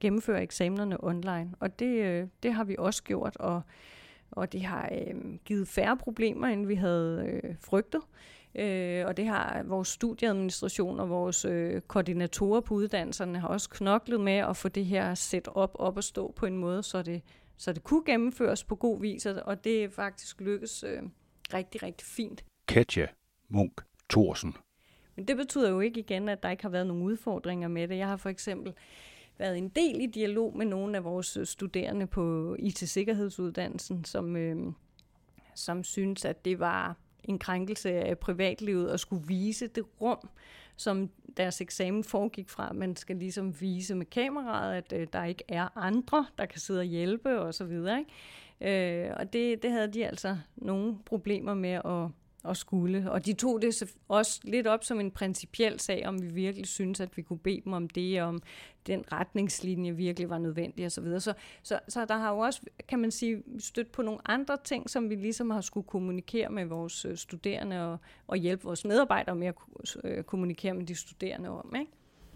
gennemføre eksamenerne online. Og det, øh, det har vi også gjort, og og det har øh, givet færre problemer, end vi havde øh, frygtet. Øh, og det har vores studieadministration og vores øh, koordinatorer på uddannelserne har også knoklet med at få det her sæt op op og stå på en måde, så det, så det kunne gennemføres på god vis, og det er faktisk lykkes øh, rigtig, rigtig fint. Katja Munk Thorsen. Men det betyder jo ikke igen, at der ikke har været nogle udfordringer med det. Jeg har for eksempel været en del i dialog med nogle af vores øh, studerende på IT-sikkerhedsuddannelsen, som, øh, som synes, at det var en krænkelse af privatlivet at skulle vise det rum, som deres eksamen foregik fra. Man skal ligesom vise med kameraet, at øh, der ikke er andre, der kan sidde og hjælpe osv. Øh, og det, det havde de altså nogle problemer med at og skulle. Og de tog det også lidt op som en principiel sag, om vi virkelig synes, at vi kunne bede dem om det, om den retningslinje virkelig var nødvendig osv. Så, videre. så, så, så der har jo også, kan man sige, stødt på nogle andre ting, som vi ligesom har skulle kommunikere med vores øh, studerende og, og hjælpe vores medarbejdere med at øh, kommunikere med de studerende om. Ikke?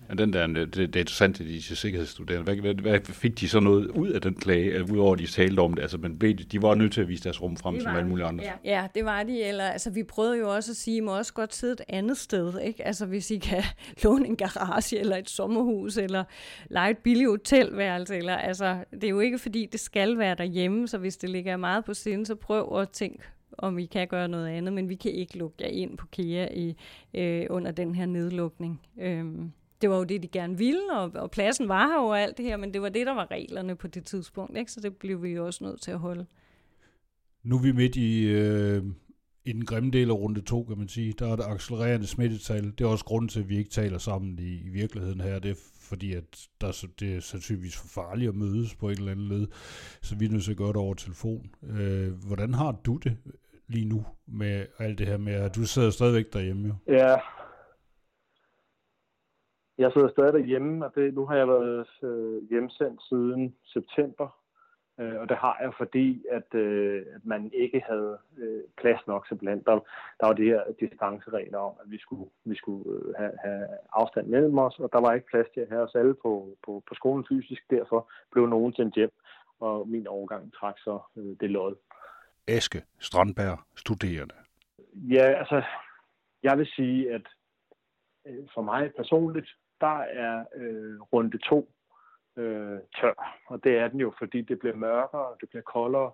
Ja, den der, det, det er interessant, at de sikkerhedsstuderende, hvad, hvad, hvad, fik de så noget ud af den klage, udover at de talte om det? Altså, men de, var nødt til at vise deres rum frem som alle mulige andre. Ja. ja, det var de. Eller, altså, vi prøvede jo også at sige, at I må også godt sidde et andet sted. Ikke? Altså, hvis I kan låne en garage, eller et sommerhus, eller lege et billigt hotelværelse. Eller, altså, det er jo ikke, fordi det skal være derhjemme, så hvis det ligger meget på sinde, så prøv at tænke om vi kan gøre noget andet, men vi kan ikke lukke jer ind på KEA i, øh, under den her nedlukning. Øhm, det var jo det, de gerne ville, og, og pladsen var her og alt det her, men det var det, der var reglerne på det tidspunkt, ikke? så det blev vi jo også nødt til at holde. Nu er vi midt i, øh, i den grimme del af runde to, kan man sige. Der er det accelererende smittetal. Det er også grunden til, at vi ikke taler sammen i, i virkeligheden her. Det er fordi, at der, det er sandsynligvis for farligt at mødes på et eller andet led. Så vi er nødt til at gøre det over telefon. Øh, hvordan har du det lige nu med alt det her med, at du sidder stadigvæk derhjemme jo? Ja, jeg sidder stadig derhjemme, og det, nu har jeg været øh, hjemsendt siden september. Øh, og det har jeg, fordi at, øh, at man ikke havde øh, plads nok simpelthen. Der, der var de her distanceregler om, at vi skulle, vi skulle øh, have, have afstand mellem os, og der var ikke plads til at have os alle på, på, på skolen fysisk. Derfor blev nogen sendt hjem, og min overgang trak så øh, det lod. Aske Strandberg, studerende. Ja, altså, jeg vil sige, at øh, for mig personligt, der er øh, runde to øh, tør. Og det er den jo, fordi det bliver mørkere, det bliver koldere.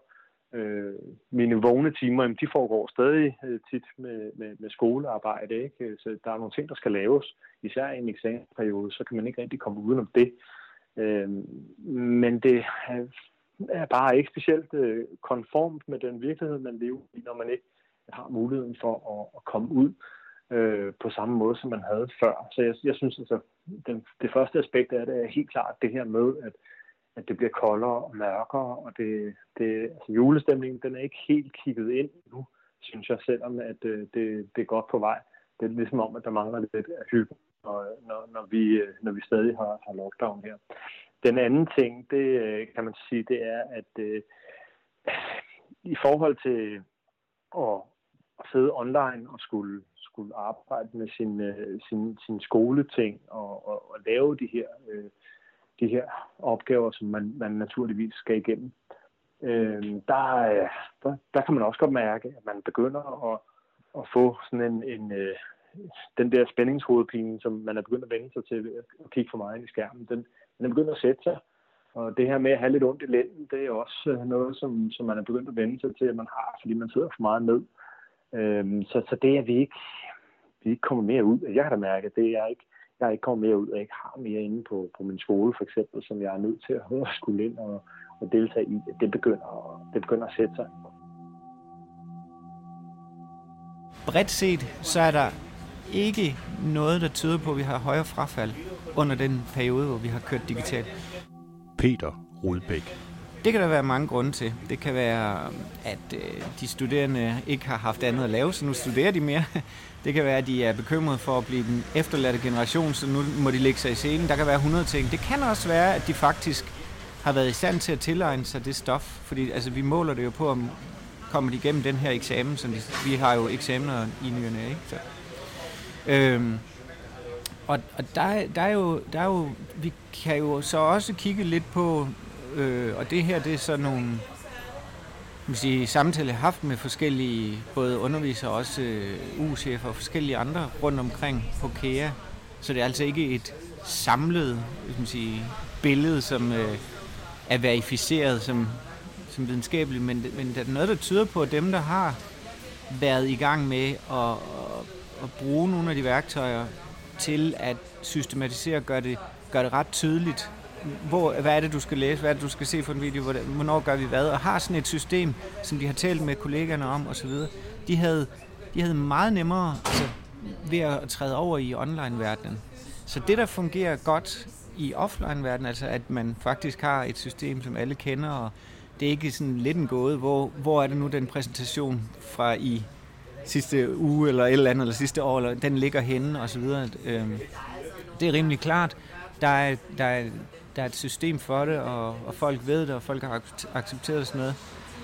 Øh, mine vågne timer, jamen, de foregår stadig øh, tit med, med, med skolearbejde. Ikke? Så der er nogle ting, der skal laves. Især i en eksamensperiode, så kan man ikke rigtig komme udenom det. Øh, men det er bare ikke specielt øh, konformt med den virkelighed, man lever i, når man ikke har muligheden for at, at komme ud øh, på samme måde, som man havde før. Så jeg, jeg synes altså, den, det første aspekt af det er helt klart det her med, at, at det bliver koldere og mørkere, og det, det, altså julestemningen den er ikke helt kigget ind nu, synes jeg, selvom at øh, det, det er godt på vej. Det er ligesom om, at der mangler lidt af hygge, når, når, når, vi, øh, når vi stadig har, har lockdown her. Den anden ting, det øh, kan man sige, det er, at øh, i forhold til at, at sidde online og skulle, skulle arbejde med sin, øh, sin, sin skoleting og, og, og lave de her, øh, de her opgaver, som man, man naturligvis skal igennem, øh, der, der, der kan man også godt mærke, at man begynder at, at få sådan en, en øh, den der spændingshovedpine, som man er begyndt at vende sig til at kigge for meget ind i skærmen, den, den er begyndt at sætte sig. Og det her med at have lidt ondt i lænden, det er også øh, noget, som, som man er begyndt at vende sig til, at man har, fordi man sidder for meget ned. Øhm, så, så det er vi ikke, vi ikke kommer mere ud. Jeg kan da mærke, at det er ikke, jeg er ikke kommet mere ud, og ikke har mere inde på, på min skole, for eksempel, som jeg er nødt til at skulle ind og, og deltage i. Det begynder, det begynder at sætte sig. Bredt set, så er der ikke noget, der tyder på, at vi har højere frafald under den periode, hvor vi har kørt digitalt. Peter Rudbæk. Det kan der være mange grunde til. Det kan være, at øh, de studerende ikke har haft andet at lave, så nu studerer de mere. Det kan være, at de er bekymrede for at blive den efterladte generation, så nu må de lægge sig i scenen. Der kan være 100 ting. Det kan også være, at de faktisk har været i stand til at tilegne sig det stof. Fordi altså, vi måler det jo på, om kommer de igennem den her eksamen, som de, vi har jo eksamener i nyerne, ikke? Så, øhm, og, og der, der, er jo, der er jo, vi kan jo så også kigge lidt på, øh, og det her det er så nogle sige, samtaler, jeg har haft med forskellige, både undervisere og også øh, ugechefer og forskellige andre rundt omkring på KEA. Så det er altså ikke et samlet man sige, billede, som øh, er verificeret som, som videnskabeligt, men, men der er noget, der tyder på, at dem, der har været i gang med at, at, bruge nogle af de værktøjer, til at systematisere og gøre det, gør det ret tydeligt, hvor, hvad er det, du skal læse, hvad er det, du skal se på en video, hvornår gør vi hvad, og har sådan et system, som de har talt med kollegerne om osv., de havde, de havde meget nemmere altså, ved at træde over i online-verdenen. Så det, der fungerer godt i offline-verdenen, altså at man faktisk har et system, som alle kender, og det er ikke sådan lidt en gåde, hvor, hvor er det nu den præsentation fra i sidste uge eller et eller andet, eller sidste år, eller den ligger henne og så videre. Øhm, det er rimelig klart. Der er, der er, der er et system for det, og, og folk ved det, og folk har accepteret sådan noget.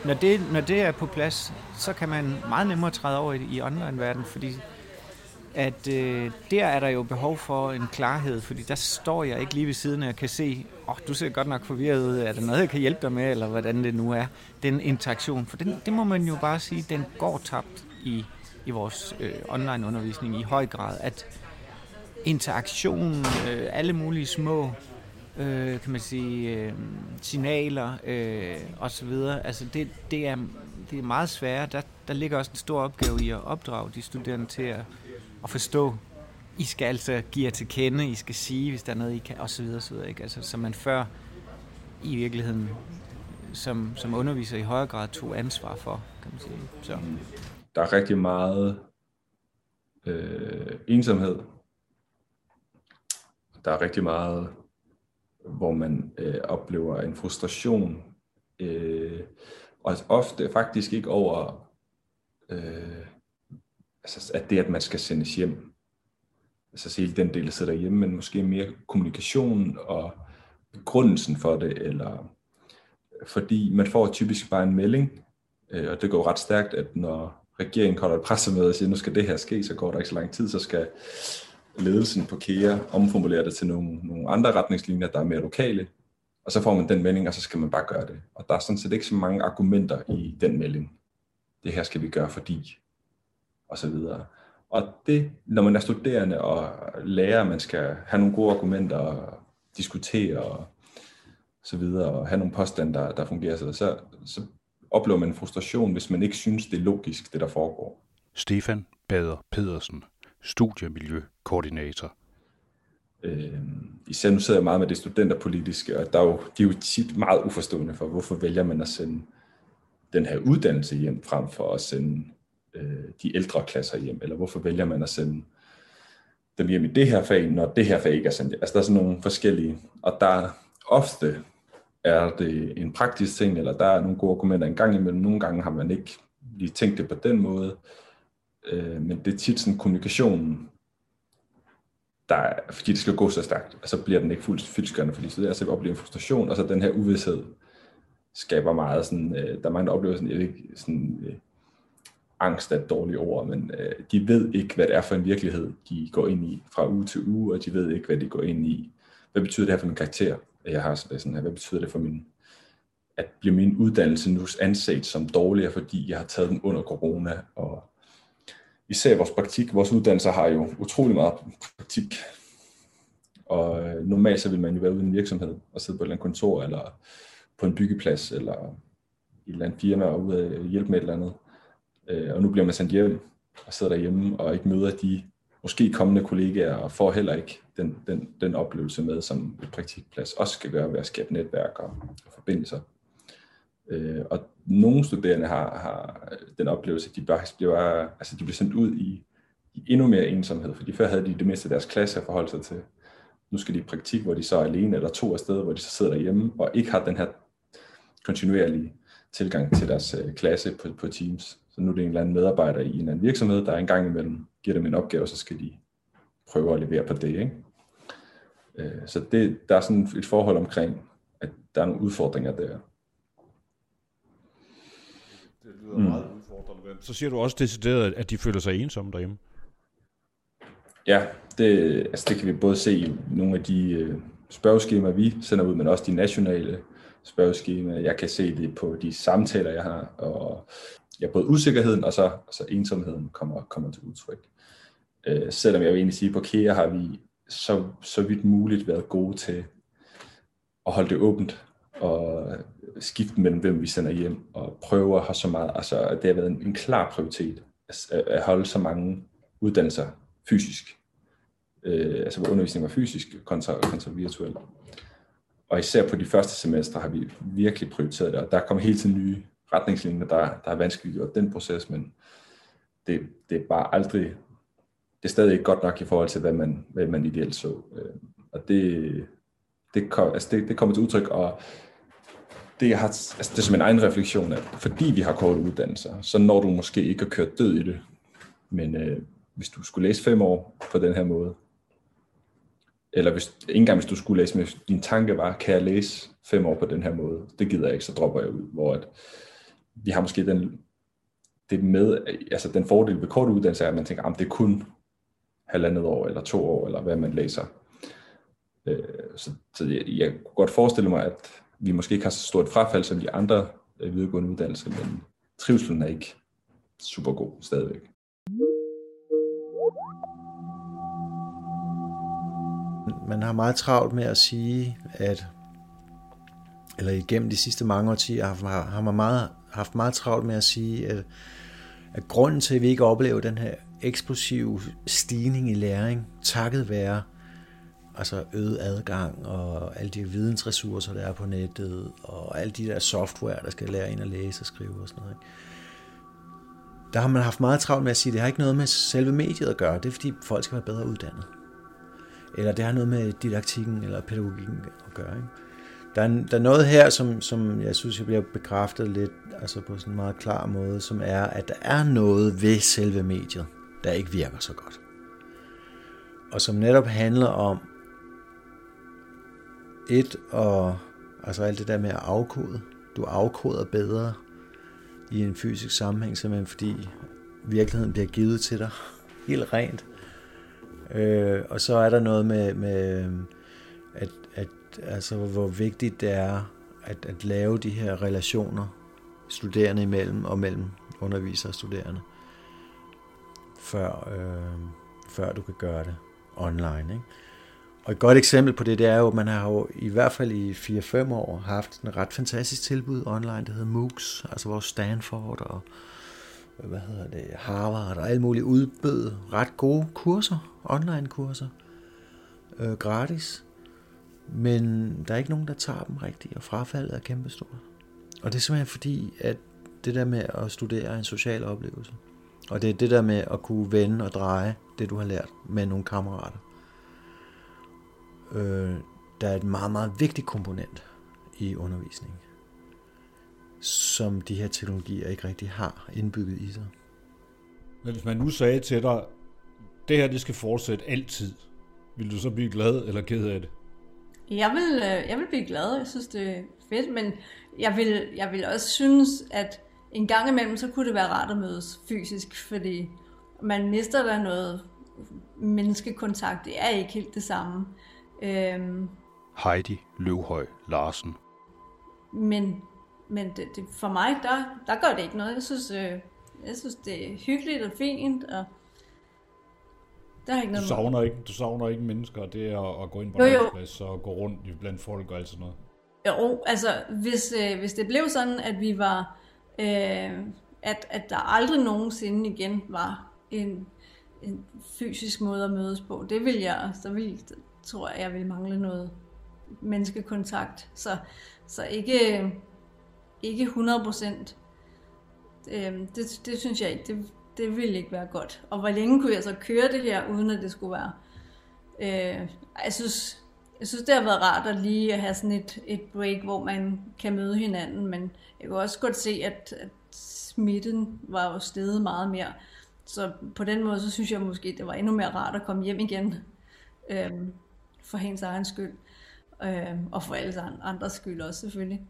Når det, når det er på plads, så kan man meget nemmere træde over i, i online-verdenen, fordi at øh, der er der jo behov for en klarhed, fordi der står jeg ikke lige ved siden af og kan se, åh, oh, du ser godt nok forvirret ud, er der noget, jeg kan hjælpe dig med, eller hvordan det nu er, den interaktion. For den, det må man jo bare sige, den går tabt i, i vores øh, online undervisning i høj grad, at interaktion, øh, alle mulige små øh, kan man sige, øh, signaler øh, osv., altså det, det, er, det er meget sværere. Der, der ligger også en stor opgave i at opdrage de studerende til at, at forstå, I skal altså give jer til kende, I skal sige, hvis der er noget, I kan, osv. osv. Ikke? Altså, så man før i virkeligheden som, som underviser i højere grad tog ansvar for, kan man sige. Så der er rigtig meget øh, ensomhed. Der er rigtig meget, hvor man øh, oplever en frustration. Øh, og altså ofte faktisk ikke over, øh, altså, at det, at man skal sendes hjem. Altså hele den del, der sidder hjemme, men måske mere kommunikation og begrundelsen for det, eller øh, fordi man får typisk bare en melding, øh, og det går ret stærkt, at når regeringen holder et pressemøde og siger, nu skal det her ske, så går der ikke så lang tid, så skal ledelsen på KEA omformulerer det til nogle, nogle andre retningslinjer, der er mere lokale, og så får man den melding, og så skal man bare gøre det. Og der er sådan set ikke så mange argumenter i den melding. Det her skal vi gøre fordi, og så videre. Og det, når man er studerende og lærer, man skal have nogle gode argumenter og diskutere og så videre, og have nogle påstande, der, der fungerer, så, så, så oplever man frustration, hvis man ikke synes, det er logisk, det der foregår. Stefan Bader Pedersen, studiemiljøkoordinator. Øh, især nu sidder jeg meget med det studenterpolitiske, og der er jo, de er jo tit meget uforstående for, hvorfor vælger man at sende den her uddannelse hjem, frem for at sende øh, de ældre klasser hjem, eller hvorfor vælger man at sende dem hjem i det her fag, når det her fag ikke er sendt. Altså der er sådan nogle forskellige, og der ofte er det en praktisk ting, eller der er nogle gode argumenter en gang imellem. Nogle gange har man ikke lige tænkt det på den måde. Øh, men det er tit sådan kommunikationen, der er, fordi det skal gå så stærkt, og så bliver den ikke fuldt fyldskørende, fordi så det er så oplever en frustration, og så den her uvidshed, skaber meget sådan, øh, der er mange, der oplever sådan, ikke, sådan øh, angst er et dårligt ord, men øh, de ved ikke, hvad det er for en virkelighed, de går ind i fra uge til uge, og de ved ikke, hvad de går ind i. Hvad betyder det her for min karakter? Jeg har sådan her, hvad betyder det for min, at blive min uddannelse nu anset som dårligere, fordi jeg har taget den under corona, og især vores praktik, vores uddannelser har jo utrolig meget praktik, og øh, normalt så vil man jo være ude i en virksomhed og sidde på et eller andet kontor, eller på en byggeplads, eller i et eller andet firma og ude og hjælpe med et eller andet. Øh, og nu bliver man sendt hjem og sidder derhjemme og ikke møder de måske kommende kollegaer og får heller ikke den, den, den oplevelse med, som et praktikplads også skal gøre ved at skabe netværk og, og forbindelser. Øh, og nogle studerende har, har øh, den oplevelse, at de, bare bliver, altså de bliver sendt ud i, i endnu mere ensomhed, fordi før havde de det meste af deres klasse at forholde sig til. Nu skal de i praktik, hvor de så er alene eller to af steder, hvor de så sidder derhjemme og ikke har den her kontinuerlige tilgang til deres øh, klasse på, på Teams. Så nu er det en eller anden medarbejder i en eller anden virksomhed, der engang imellem giver dem en opgave, så skal de prøve at levere på det. Ikke? Øh, så det, der er sådan et forhold omkring, at der er nogle udfordringer der. Lyder mm. meget udfordrende. Så siger du også decideret, at de føler sig ensomme derhjemme. Ja, det, altså det kan vi både se i nogle af de øh, spørgeskemaer, vi sender ud, men også de nationale spørgeskemaer. Jeg kan se det på de samtaler, jeg har, og ja, både usikkerheden og så, og så ensomheden kommer, kommer til udtryk. Øh, selvom jeg vil egentlig sige, at på KEA har vi så, så vidt muligt været gode til at holde det åbent og skifte mellem, hvem vi sender hjem, og prøve at have så meget, altså det har været en, en klar prioritet at, at holde så mange uddannelser fysisk. Øh, altså hvor undervisningen var fysisk kontra, kontra virtuel. Og især på de første semestre har vi virkelig prioriteret det, og der kommer hele tiden nye retningslinjer, der, der har vanskeliggjort den proces, men det, det er bare aldrig, det er stadig ikke godt nok i forhold til, hvad man, hvad man ideelt så. Øh, og det, det, kom, altså det, det kommer til udtryk, og det, jeg har, altså det er som en egen refleksion, at fordi vi har korte uddannelser, så når du måske ikke at køre død i det, men øh, hvis du skulle læse fem år på den her måde, eller hvis, ikke engang hvis du skulle læse men din tanke var, kan jeg læse fem år på den her måde, det gider jeg ikke, så dropper jeg ud, hvor at, vi har måske den, det med, altså den fordel ved kort uddannelse er, at man tænker, at det er kun halvandet år, eller to år, eller hvad man læser. Øh, så, så jeg, jeg kunne godt forestille mig, at vi måske ikke har så stort frafald som de andre øh, videregående uddannelser, men trivselen er ikke super god stadigvæk. Man har meget travlt med at sige, at eller igennem de sidste mange årtier har, har man meget, haft meget travlt med at sige, at, at grunden til, at vi ikke oplever den her eksplosive stigning i læring, takket være altså øget adgang og alle de vidensressourcer, der er på nettet, og alle de der software, der skal lære en at læse og skrive og sådan noget. Ikke? Der har man haft meget travlt med at sige, at det har ikke noget med selve mediet at gøre. Det er fordi folk skal være bedre uddannet. Eller det har noget med didaktikken eller pædagogikken at gøre. Ikke? Der er, der er noget her, som, som jeg synes, jeg bliver bekræftet lidt altså på sådan en meget klar måde, som er, at der er noget ved selve mediet, der ikke virker så godt. Og som netop handler om et og altså alt det der med at afkode. Du afkoder bedre i en fysisk sammenhæng, simpelthen fordi virkeligheden bliver givet til dig helt rent. Øh, og så er der noget med, med at, at altså, hvor vigtigt det er at, at lave de her relationer studerende imellem og mellem undervisere og studerende, før, øh, før du kan gøre det online. Ikke? Og et godt eksempel på det, det er jo, at man har jo i hvert fald i 4-5 år haft en ret fantastisk tilbud online, der hedder MOOCs, altså hvor Stanford og hvad hedder det, Harvard og alle mulige udbød ret gode kurser, online kurser, øh, gratis. Men der er ikke nogen, der tager dem rigtigt, og frafaldet er kæmpestort. Og det er simpelthen fordi, at det der med at studere er en social oplevelse. Og det er det der med at kunne vende og dreje det, du har lært med nogle kammerater. Øh, der er et meget, meget vigtigt komponent i undervisningen, som de her teknologier ikke rigtig har indbygget i sig. Men hvis man nu sagde til dig, det her det skal fortsætte altid, vil du så blive glad eller ked af det? Jeg vil, øh, jeg vil blive glad. Jeg synes, det er fedt, men jeg vil, jeg vil også synes, at en gang imellem, så kunne det være rart at mødes fysisk, fordi man mister der noget menneskekontakt. Det er ikke helt det samme. Øhm, Heidi Løvhøj Larsen. Men, men det, det, for mig, der, der gør det ikke noget. Jeg synes, øh, jeg synes det er hyggeligt og fint, og der er ikke noget du savner ikke, du savner ikke mennesker, det er at, at gå ind på en plads og gå rundt blandt folk og alt sådan noget. Jo, altså hvis, øh, hvis det blev sådan, at vi var, øh, at, at der aldrig nogensinde igen var en, en fysisk måde at mødes på, det vil jeg, så vil, tror jeg, jeg vil mangle noget menneskekontakt. Så, så ikke, ikke 100 procent. Øh, det, det synes jeg ikke, det, det ville ikke være godt. Og hvor længe kunne jeg så køre det her, uden at det skulle være... Øh, jeg synes, jeg synes, det har været rart at lige at have sådan et, et break, hvor man kan møde hinanden, men jeg kunne også godt se, at, at smitten var jo steget meget mere. Så på den måde, så synes jeg måske, det var endnu mere rart at komme hjem igen, øh, for hendes egen skyld, øh, og for alle andres skyld også selvfølgelig.